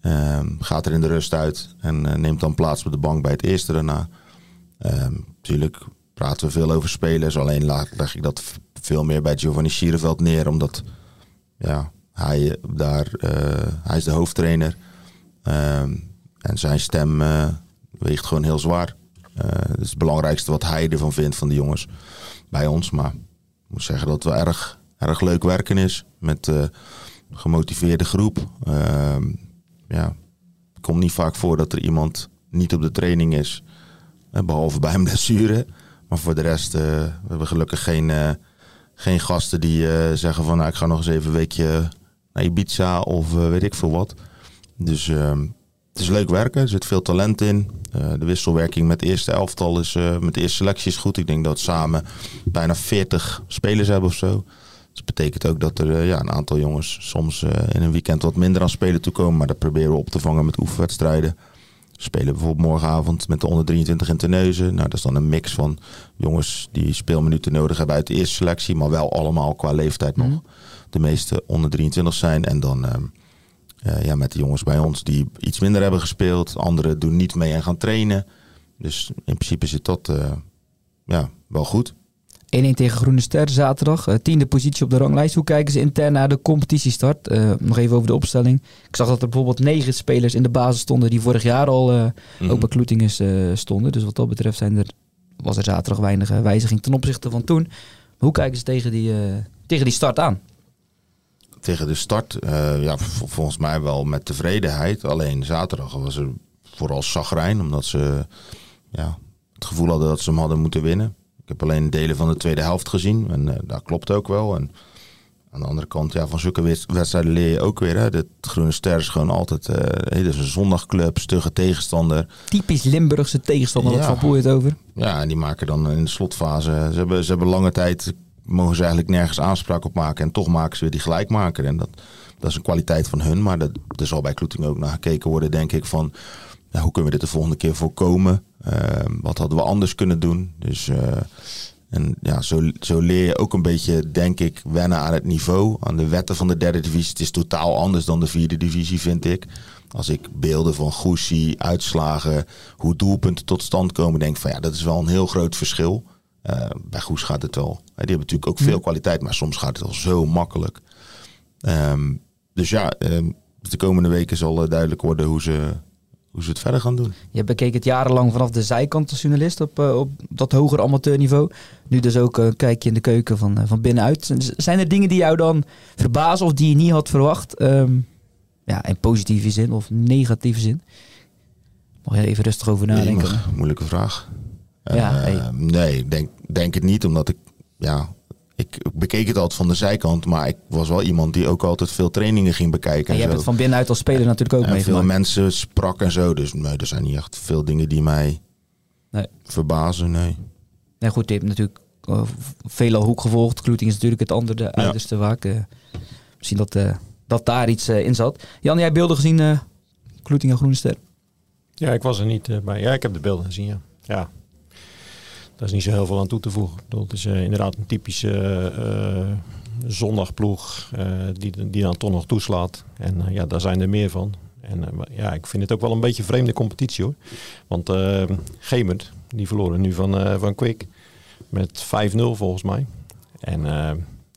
Ehm, gaat er in de rust uit en neemt dan plaats op de bank bij het eerste daarna. Ehm, natuurlijk praten we veel over spelers. Alleen leg ik dat veel meer bij Giovanni Schierenveld neer. Omdat ja, hij, daar, hij is de hoofdtrainer um, en zijn stem weegt gewoon heel zwaar. Dat is het belangrijkste wat hij ervan vindt van de jongens bij ons. Maar ik moet zeggen dat wel erg, erg leuk werken is. Met uh, gemotiveerde groep. Ehm, ja, het komt niet vaak voor dat er iemand niet op de training is. behalve bij een blessure. Maar voor de rest we hebben we gelukkig geen, geen gasten die zeggen van... Nou, ik ga nog eens even een weekje naar Ibiza of weet ik veel wat. Dus ehm, het is leuk werken, er zit veel talent in. Uh, de wisselwerking met de eerste elftal is, uh, met de eerste selectie is goed. Ik denk dat samen bijna 40 spelers hebben of zo. Dus dat betekent ook dat er uh, ja, een aantal jongens soms in een weekend wat minder aan spelen toekomen. Maar dat proberen we op te vangen met oefenwedstrijden. We spelen bijvoorbeeld morgenavond met de onder 23 in Terneuzen. Nou, dat is dan een mix van jongens die speelminuten nodig hebben uit de eerste selectie. Maar wel allemaal qua leeftijd nog. Mhm. De meeste onder 23 zijn. En dan ehm, uh, ja, met de jongens bij ons die iets minder hebben gespeeld. Anderen doen niet mee en gaan trainen. Dus in principe zit dat uh, ja, wel goed. 1-1 tegen Groene Ster zaterdag. Uh, tiende positie op de ranglijst. Hoe kijken ze intern naar de competitiestart? Uh, nog even over de opstelling. Ik zag dat er bijvoorbeeld negen spelers in de basis stonden die vorig jaar al uh, mm. ook bij Kloetinges stonden. Dus wat dat betreft zijn er, was er zaterdag weinig wijziging ten opzichte van toen. hoe kijken ze tegen die, tegen die start aan? tegen de start, ja, volgens mij wel met tevredenheid. Alleen zaterdag was er vooral zagrijn, omdat ze ja, het gevoel hadden dat ze hem hadden moeten winnen. Ik heb alleen delen van de tweede helft gezien en uh, dat klopt ook wel. En aan de andere kant, ja, van zulke wedstrijden leer je ook weer. Hè. De Groene Ster is gewoon altijd uh, hey, is een zondagclub, stugge tegenstander. Typisch Limburgse tegenstander, ja. Van Poel het over. Ja, en die maken dan in de slotfase... Ze hebben, ze hebben lange tijd mogen ze eigenlijk nergens aanspraak op maken. En toch maken ze weer die gelijkmaker. En dat, dat is een kwaliteit van hun. Maar dat, er zal bij Kloeting ook naar gekeken worden, denk ik, van ja, hoe kunnen we dit de volgende keer voorkomen? Uh, wat hadden we anders kunnen doen? Dus uh, en ja, zo, zo leer je ook een beetje, denk ik, wennen aan het niveau, aan de wetten van de derde divisie. Het is totaal anders dan de vierde divisie, vind ik. Als ik beelden van Goes uitslagen, hoe doelpunten tot stand komen, denk ik van ja, dat is wel een heel groot verschil. Uh, bij Goes gaat het wel. Die hebben natuurlijk ook veel kwaliteit, maar soms gaat het wel zo makkelijk. Um, dus ja, um, de komende weken zal duidelijk worden hoe ze, hoe ze het verder gaan doen. Je bekeek het jarenlang vanaf de zijkant als journalist op, uh, op dat hoger amateurniveau. Nu dus ook een kijkje in de keuken van, uh, van binnenuit. Zijn er dingen die jou dan verbazen of die je niet had verwacht? Um, ja, in positieve zin of negatieve zin? Mag je even rustig over nadenken? Nee, moeilijke vraag. Ja, uh, Nee, denk, denk het niet, omdat ik, ja, ik bekeek het altijd van de zijkant, maar ik was wel iemand die ook altijd veel trainingen ging bekijken. En je hebt het van binnenuit als speler natuurlijk ook mee. Veel mensen sprak en zo, dus nee, er zijn niet echt veel dingen die mij nee. verbazen, nee. Nee, goed, je hebt natuurlijk uh, veelal hoek gevolgd. Kloeting is natuurlijk het andere, de uiterste vaak. Uh, misschien dat, uh, dat daar iets in zat. Jan, jij beelden gezien, uh, Kloeting en Groene Ster? Ja, ik was er niet bij. Ja, ik heb de beelden gezien, ja. Ja, daar is niet zo heel veel aan toe te voegen. Het is uh, inderdaad een typische uh, zondagploeg uh, die, die dan toch nog toeslaat. En ja, daar zijn er meer van. En ja, ik vind het ook wel een beetje vreemde competitie hoor. Want uh, Gemert, die verloren nu van, van Quick met 5-0 volgens mij. En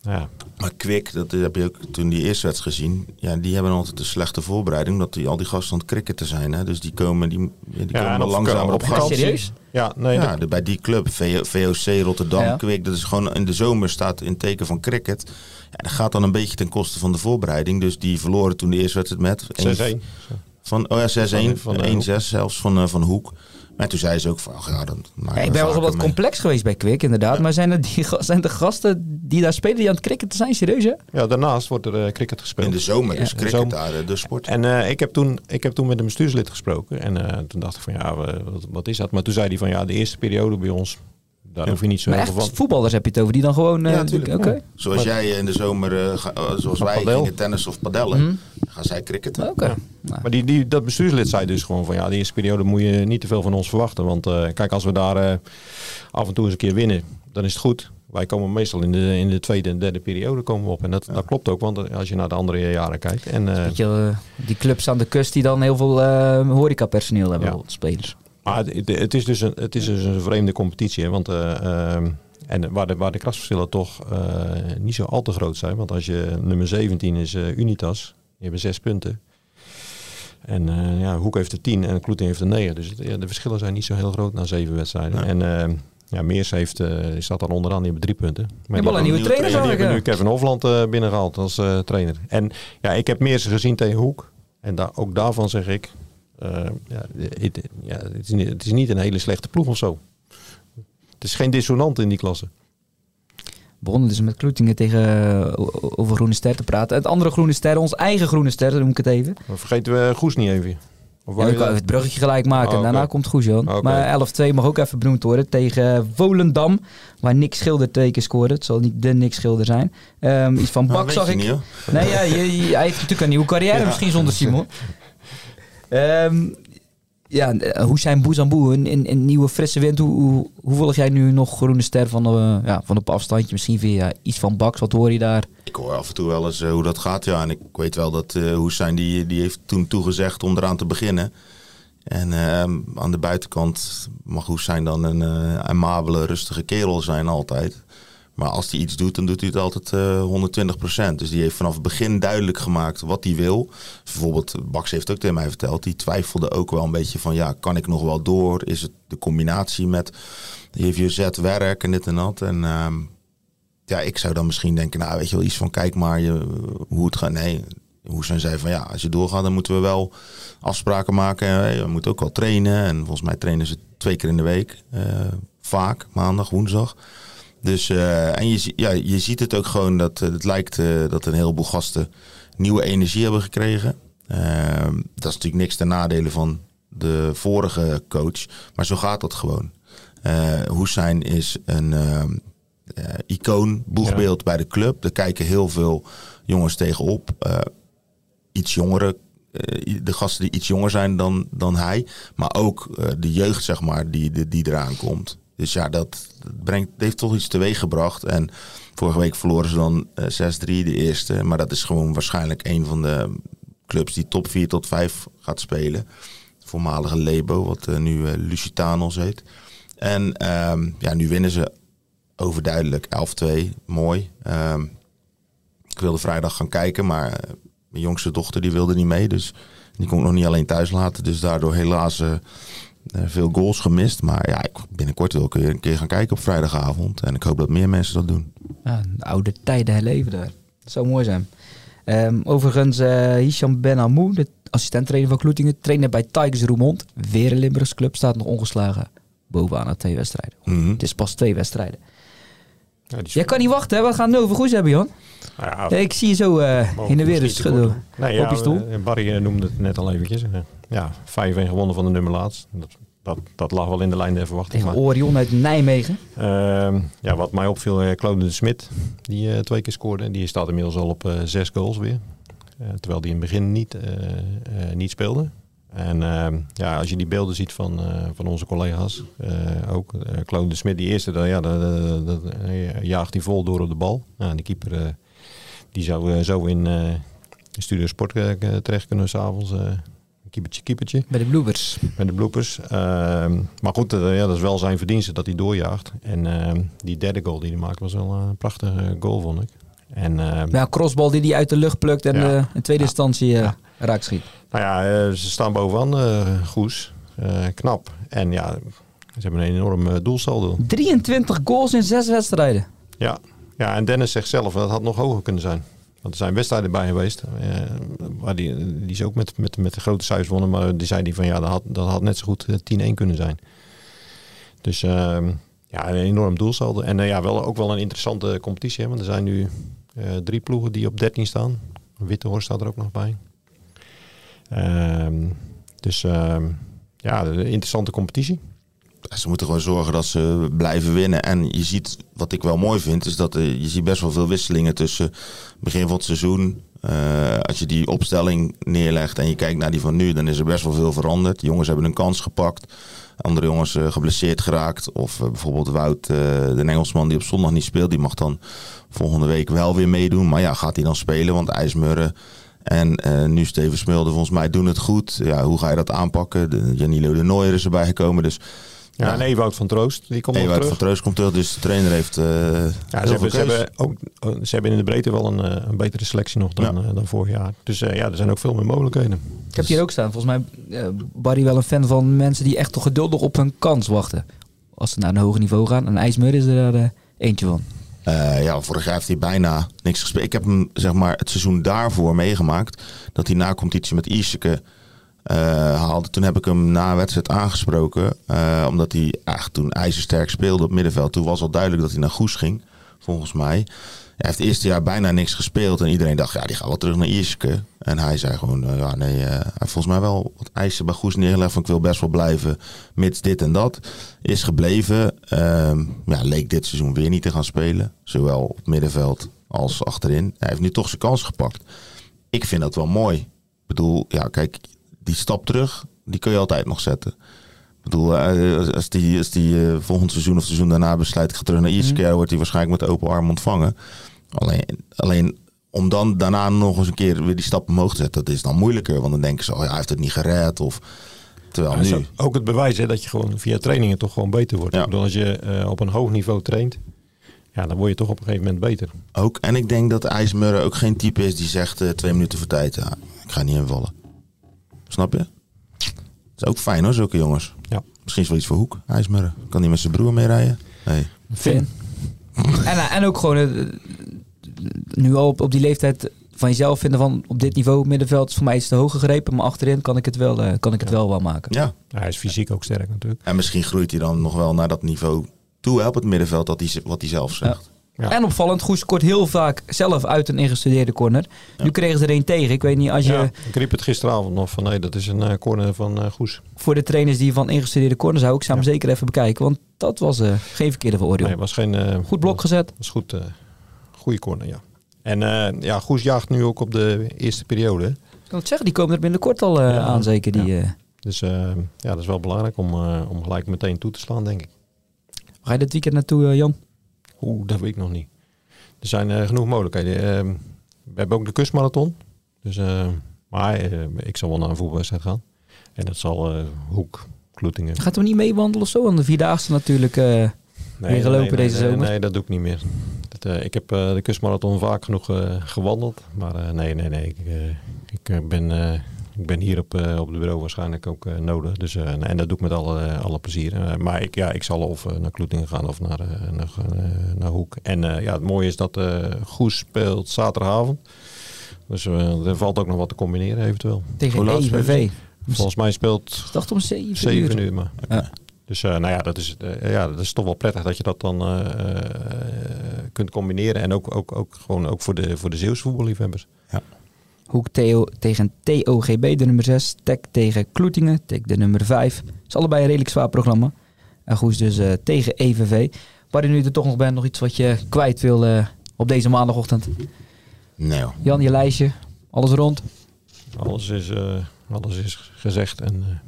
ja. Maar Kwik, dat heb je ook toen die eerste wedstrijd gezien. Ja, die hebben altijd een slechte voorbereiding. Omdat die, al die gasten aan het cricketen zijn. Hè? Dus die komen, die, die ja, komen langzamer op, op Serieus? Ja, nee, ja bij die club, VOC Rotterdam, ja. Kwik. Dat is gewoon in de zomer staat in teken van cricket. Ja, dat gaat dan een beetje ten koste van de voorbereiding. Dus die verloren toen de eerste wedstrijd met 6-1. Van, oh ja, 6-1. 1-6 zelfs van, uh, van Hoek. Maar toen zei ze ook van, ja, dan ja, Ik ben wel wat complex geweest bij Kwik, inderdaad. Maar zijn, er die, zijn de gasten die daar spelen die aan het cricket zijn, serieus hè? Ja, daarnaast wordt er uh, cricket gespeeld. In de zomer is cricket daar eh, de sport. En uh, ik, heb toen, ik heb toen met een bestuurslid gesproken. En toen dacht ik van, ja, wat, wat, is dat? Maar toen zei hij van, ja, de eerste periode bij ons daar hoef je niet zo maar heel veel van. voetballers heb je het over die dan gewoon... ja, natuurlijk. Zoals jij in de zomer, zoals wij padel. gingen tennis of padellen, mm gaan zij cricketen. Oké. Nou. Maar die, die, dat bestuurslid zei dus gewoon van ja, de eerste periode moet je niet te veel van ons verwachten. Want uh, kijk, als we daar uh, af en toe eens een keer winnen, dan is het goed. Wij komen meestal in de, in de tweede en derde periode komen we op. En dat, dat klopt ook, want als je naar de andere jaren kijkt. En, uh, je, die clubs aan de kust die dan heel veel uh, horecapersoneel hebben, ja. spelers. Maar het, is dus een, het is dus een vreemde competitie. Hè, want ehm, en waar de, waar de krasverschillen toch niet zo al te groot zijn. Want als je nummer 17 is Unitas, die hebben zes punten. En ja, Hoek heeft er tien en Kloeting heeft er negen. Dus ja, de verschillen zijn niet zo heel groot na zeven wedstrijden. En uh, ja, Meers heeft, staat dan onderaan, die hebben drie punten. Maar die hebben een nieuwe trainer, trainer Die hebben nu Kevin Hofland binnengehaald als trainer. En ja, ik heb Meers gezien tegen Hoek. En daar ook daarvan zeg ik, ja, het, ja, het, is niet, het is niet een hele slechte ploeg of zo. Het is geen dissonant in die klasse begonnen dus met Kloetingen tegen, eh, over Groene Ster te praten. Het andere Groene Ster, ons eigen Groene Ster, noem ik het even. Maar vergeten we Goes niet even. Of ja, ik kan even het bruggetje gelijk maken. Oh, Daarna komt Goes, Jan. Maar 11-2 mag ook even benoemd worden tegen Volendam. Waar Nick Schilder twee keer scoorde. Het zal niet de Nick Schilder zijn. Um, iets van Bak zag ik. Niet, nee, ja, je, hij heeft natuurlijk een nieuwe carrière misschien zonder Simon. Um, ja, eh, hoe zijn Boezamboe, een, een, nieuwe frisse wind. Hoe, hoe, volg jij nu nog Groene Ster van, de, ja, van op afstandje? Misschien via iets van Baks, wat hoor je daar? Ik hoor af en toe wel eens uh, hoe dat gaat, ja. En ik weet wel dat uh, Hoesijn, die, die heeft toen toegezegd om eraan te beginnen. En uh, aan de buitenkant mag Hoesijn dan een uh, amabele, rustige kerel zijn altijd. Maar als hij iets doet, dan doet hij het altijd uh, 120% Dus die heeft vanaf het begin duidelijk gemaakt wat hij wil. Bijvoorbeeld, Bax heeft ook tegen mij verteld, die twijfelde ook wel een beetje van, ja, kan ik nog wel door? Is het de combinatie met HVZ werk en dit en dat? En uh, ja, ik zou dan misschien denken, nou, weet je wel, iets van, kijk maar je, hoe het gaat. Nee, hoe zijn zei van, ja, als je doorgaat, dan moeten we wel afspraken maken. We moeten ook wel trainen. En volgens mij trainen ze twee keer in de week. Uh, vaak, maandag, woensdag. Dus, uh, en je, ja, je ziet het ook gewoon dat uh, het lijkt uh, dat een heleboel gasten nieuwe energie hebben gekregen. Ehm, dat is natuurlijk niks ten nadele van de vorige coach. Maar zo gaat dat gewoon. Hussein is een ehm, icoon, boegbeeld bij de club. Er kijken heel veel jongens tegenop. iets jongere de gasten die iets jonger zijn dan, dan hij. Maar ook de jeugd, zeg maar, die, die, die eraan komt. Dus ja, dat, brengt, heeft toch iets teweeg gebracht. En vorige week verloren ze dan uh, eh, 6-3 de eerste. Maar dat is gewoon waarschijnlijk een van de clubs die top 4 tot 5 gaat spelen. Voormalige Lebo, wat uh, nu uh, Lusitanos heet. En um, ja, nu winnen ze overduidelijk 11-2. Mooi. Um, ik wilde vrijdag gaan kijken, maar mijn jongste dochter die wilde niet mee. Dus die kon ik nog niet alleen thuis laten. Dus daardoor helaas eh, veel goals gemist. Maar ja, binnenkort wil ik weer een keer gaan kijken op vrijdagavond. En ik hoop dat meer mensen dat doen. Ja, oude tijden herleven daar. Dat zou mooi zijn. Um, overigens, uh, Hisham Ben Amou, de assistent-trainer van Kloetingen, trainer bij Tigers Roermond. Weer een Limburgs club, staat nog ongeslagen bovenaan na twee wedstrijden. Mhm. Het is pas twee wedstrijden. Ja, Jij kan niet wachten, hè? we gaan het over goed hebben, Jan. Nou ja, ik zie je zo uh, in de weer schudden nee, ja, op je stoel. Barry noemde het net al eventjes ja, 5-1 gewonnen van de nummer laatst. Dat, dat, dat, lag wel in de lijn der verwachting. Tegen Orion uit Nijmegen. Uh, ja, wat mij opviel, uh, Claude de Smit, die uh, twee keer scoorde. Die staat inmiddels al op zes goals weer. terwijl die in het begin niet, niet speelde. En ehm, ja, als je die beelden ziet van, van onze collega's, ook Claude de Smit, die eerste, dan, ja, dat jaagt hij vol door op de bal. Nou, de keeper die zou zo in Studio Sport terecht kunnen s'avonds keepertje, keepertje. Bij de bloopers. Bij de bloopers. Ehm, maar goed, ja, dat is wel zijn verdienste dat hij doorjaagt. En ehm, die derde goal die hij maakt was wel een prachtige goal, vond ik. En, ja, crossbal die hij uit de lucht plukt en ja. in tweede instantie ja. raakt schiet. Nou ja, ze staan bovenaan, Goes. knap. En ja, ze hebben een enorm doelsaldo. 23 goals in zes wedstrijden. Ja. ja, en Dennis zegt zelf, dat had nog hoger kunnen zijn. Want er zijn wedstrijden bij geweest. Uh, waar die, die is ook met, met, met de grote cijfers wonnen. Maar die zei die van ja, dat had, dat had net zo goed 10-1 kunnen zijn. Dus uh, ja, een enorm doelsaldo. En uh, ja, wel, ook wel een interessante competitie. Hè, want er zijn nu drie ploegen die op 13 staan. Wittehorst staat er ook nog bij. Ehm, dus ehm, ja, een interessante competitie ze moeten gewoon zorgen dat ze blijven winnen. En je ziet, wat ik wel mooi vind, is dat je ziet best wel veel wisselingen tussen begin van het seizoen. Uh, als je die opstelling neerlegt en je kijkt naar die van nu, dan is er best wel veel veranderd. De jongens hebben een kans gepakt. Andere jongens uh, geblesseerd geraakt. Of bijvoorbeeld Wout, de Engelsman die op zondag niet speelt, die mag dan volgende week wel weer meedoen. Maar ja, gaat hij dan spelen? Want IJsmurren en nu Steven Smulder volgens mij doen het goed. Ja, hoe ga je dat aanpakken? De, Janilo de Nooier is erbij gekomen. Dus ja, en Ewout van Troost, die komt Ewout terug. van Troost komt terug, dus de trainer heeft uh, ja, ze hebben, ze, hebben ook, oh, ze hebben in de breedte wel een, eh, een betere selectie nog dan, ja. uh, dan vorig jaar. Dus uh, ja, er zijn ook veel meer mogelijkheden. Ik heb hier ook staan, volgens mij Barry wel een fan van mensen die echt toch geduldig op hun kans wachten. Als ze naar een hoger niveau gaan. En IJsmur is er daar eentje van. Ja, vorig jaar heeft hij bijna niks gespeeld. Ik heb hem zeg maar het seizoen daarvoor meegemaakt. Dat hij na competitie met Iseke uh, haalde. Toen heb ik hem na wedstrijd aangesproken. Uh, omdat hij echt toen ijzersterk speelde op middenveld. Toen was al duidelijk dat hij naar Goes ging, volgens mij. Hij heeft het eerste jaar bijna niks gespeeld. En iedereen dacht, ja, die gaat wel terug naar Ierske. En hij zei gewoon, uh, ja, nee, hij heeft volgens mij wel wat eisen bij Goes neergelegd. Van ik wil best wel blijven, mits dit en dat. Is gebleven. Ehm, ja, leek dit seizoen weer niet te gaan spelen. Zowel op middenveld als achterin. Hij heeft nu toch zijn kans gepakt. Ik vind dat wel mooi. Ik bedoel, ja, kijk, die stap terug, die kun je altijd nog zetten. Ik bedoel, eh, als die, als die eh, volgend seizoen of seizoen daarna besluit, ik ga terug naar Ierske, mm. wordt hij waarschijnlijk met open arm ontvangen. Alleen, alleen om dan daarna nog eens een keer weer die stap omhoog te zetten, dat is dan moeilijker. Want dan denken ze, oh ja, hij heeft het niet gered. Of, terwijl nu... Ook het bewijs hè, dat je gewoon via trainingen toch gewoon beter wordt. Ja. Ik bedoel, als je uh, op een hoog niveau traint, ja, dan word je toch op een gegeven moment beter. Ook, en ik denk dat IJsmurren ook geen type is die zegt uh, twee minuten voor tijd, ja, ik ga niet invallen. Snap je? Dat is ook fijn hoor, zulke jongens. Ja. Misschien is wel iets voor Hoek, IJsmurren. Kan hij met zijn broer mee rijden? Nee. Finn. en, en ook gewoon uh, nu al op, op die leeftijd van jezelf vinden van op dit niveau middenveld is voor mij iets te hoog gegrepen, maar achterin kan ik het wel, uh, kan ik het wel wel maken. Ja. ja. Hij is fysiek ook sterk natuurlijk. En misschien groeit hij dan nog wel naar dat niveau toe hè, op het middenveld dat hij, wat hij zelf zegt. En opvallend, Goes scoort heel vaak zelf uit een ingestudeerde corner. Nu kregen ze er een tegen. Ik weet niet als je... Ja, ik riep het gisteravond nog van nee, dat is een uh, corner van uh, Goes. Voor de trainers die van ingestudeerde corner zou ik zou hem zeker even bekijken. Want dat was uh, geen verkeerde veroordeling. Nee, was geen... goed blok gezet. was goed, goede corner, ja. En ja, Goes jaagt nu ook op de eerste periode. Ik kan het zeggen, die komen er binnenkort al aan zeker. Die, Dus ja, dat is wel belangrijk om, om gelijk meteen toe te slaan, denk ik. Waar ga je dit weekend naartoe, Jan? Oeh, dat weet ik nog niet. Er zijn uh, genoeg mogelijkheden. Uh, we hebben ook de kustmarathon. Dus, uh, maar ik zal wel naar een voetbalwedstrijd gaan. En dat zal Hoek, Kloetingen. Gaat u niet meewandelen of zo? Want de Vierdaagse natuurlijk nee, weer gelopen nee, deze zomer. Nee, dat doe ik niet meer. Dat, ik heb de kustmarathon vaak genoeg gewandeld. Maar nee, nee, nee. Ik, ik ben ik ben hier op, uh, op het bureau waarschijnlijk ook uh, nodig. Dus, uh, en dat doe ik met alle, alle plezier. maar ik, ja, ik zal of naar Kloetingen gaan of naar, naar, naar Hoek. En ja, het mooie is dat Goes speelt zaterdagavond. Dus er valt ook nog wat te combineren eventueel. Tegen EVV. Volgens mij speelt... Ik dacht om 7 7 uur. maar. Ja. Dus uh, nou ja, dat is, uh, ja, dat is toch wel prettig dat je dat dan uh, kunt combineren. En ook, ook, ook gewoon ook voor de, voor de Zeeuwse voetballiefhebbers. Hoek Theo tegen TOGB, de nummer 6. Tek tegen Kloetingen, Tek de nummer 5. Het is allebei een redelijk zwaar programma. En Goes dus uh, tegen EVV. Waar je nu er toch nog bent, nog iets wat je kwijt wil uh, op deze maandagochtend? Nee. Jan, je lijstje, alles rond? Alles is, uh, alles is gezegd en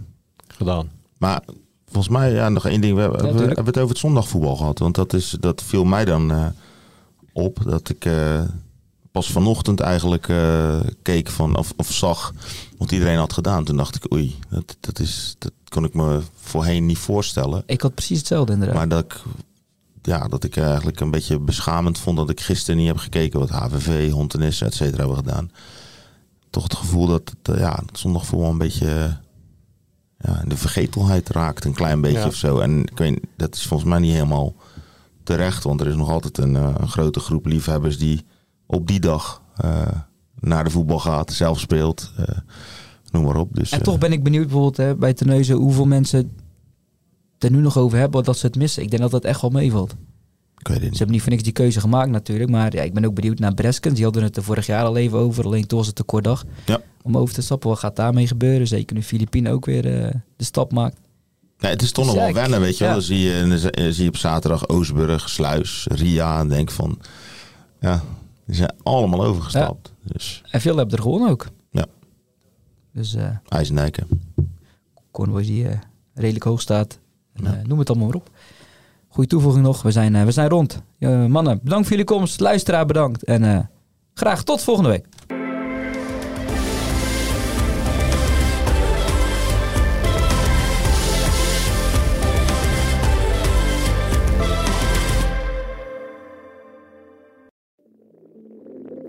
gedaan. Maar volgens mij, ja, nog één ding. We, ja, we, we hebben het over het zondagvoetbal gehad. Want dat, is, dat viel mij dan op. Dat ik pas vanochtend eigenlijk keek van, of, of zag wat iedereen had gedaan. Toen dacht ik, oei, dat, dat, is, dat kon ik me voorheen niet voorstellen. Ik had precies hetzelfde inderdaad. Maar dat ik, ja, dat ik eigenlijk een beetje beschamend vond dat ik gisteren niet heb gekeken wat HVV, Hontenis, et cetera hebben gedaan. Toch het gevoel dat het, ja, het zondagvoetbal een beetje ja, de vergetelheid raakt, een klein beetje of zo. En ik weet, dat is volgens mij niet helemaal terecht, want er is nog altijd een, eh, een grote groep liefhebbers die op die dag uh, naar de voetbal gaat, zelf speelt, uh, noem maar op. Dus, en toch ben ik benieuwd bijvoorbeeld hè, bij Terneuzen hoeveel mensen er nu nog over hebben dat ze het missen. Ik denk dat dat echt wel meevalt. Ik weet het niet. Ze hebben niet voor niks die keuze gemaakt natuurlijk. Maar ja, ik ben ook benieuwd naar Breskens. Die hadden het er vorig jaar al even over. Alleen toen was het kort dag ja. om over te stappen. Wat gaat daarmee gebeuren? Zeker nu Filipine ook weer uh, de stap maakt. Ja, het is toch dus nog wel wennen, weet je wel. Dan zie je, dan zie je op zaterdag Oosburg, Sluis, Ria. En denk van, ja, die zijn allemaal overgestapt. Dus. En veel hebben er gewoon ook. Ja. Dus, uh, IJsendijken. Cornwall die uh, redelijk hoog staat. Ja. noem het allemaal maar op. Goeie toevoeging nog. We zijn, we zijn rond. mannen, bedankt voor jullie komst. Luisteraar, bedankt. En graag tot volgende week.